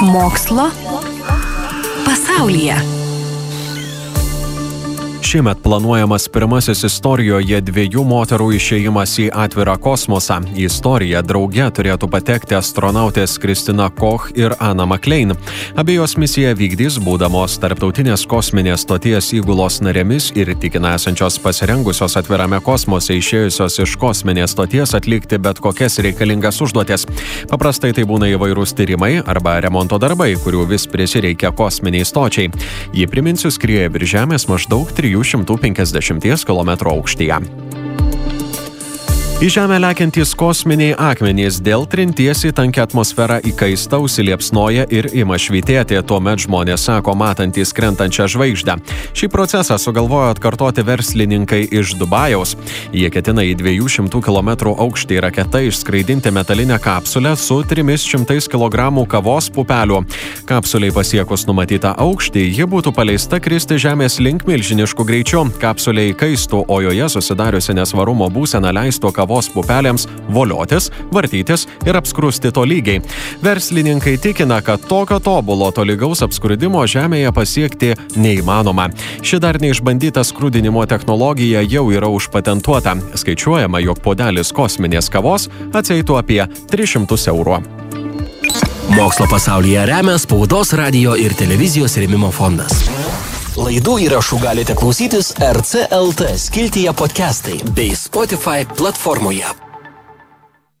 Mokslo pasaulyje. Šiemet planuojamas pirmasis istorijoje dviejų moterų išėjimas į atvirą kosmosą. Į istoriją drauge turėtų patekti astronautės Kristina Koch ir Ana McLean. Abiejos misiją vykdys būdamos tarptautinės kosminės stoties įgulos narėmis ir tikina esančios pasirengusios atvirame kosmose išėjusios iš kosminės stoties atlikti bet kokias reikalingas užduotis. Paprastai tai būna įvairūs tyrimai arba remonto darbai, kurių vis prisireikia kosminiai stočiai. Jį priminsiu skrieja virš Žemės maždaug 3 350 km aukštyje. Į Žemę lekiantys kosminiai akmenys dėl trinties į tankę atmosferą įkaista, užsiliepsnoja ir ima švitėti. Tuomet žmonės sako matantys krentančią žvaigždę. Šį procesą sugalvojo atkartoti verslininkai iš Dubajaus. Jie ketina į 200 km aukštį raketą išskraidinti metalinę kapsulę su 300 kg kavos pupelių. Kapsuliai pasiekus numatytą aukštį, ji būtų paleista kristi Žemės link milžinišku greičiu. Kapsulė įkaistų, o joje susidariusi nesvarumo būsena leistų kavos pupelėms voliotis, vartytis ir apskrusti tolygiai. Verslininkai tikina, kad tokio tobulo tolygaus apskrudimo Žemėje pasiekti neįmanoma. Ši dar neišbandyta skrudinimo technologija jau yra užpatentuota. Skaičiuojama, jog podelis kosminės kavos atseitų apie 300 eurų. Mokslo pasaulyje remia spaudos, radio ir televizijos rėmimo fondas. Laidų įrašų galite klausytis RCLT skiltyje podcastai bei Spotify platformoje.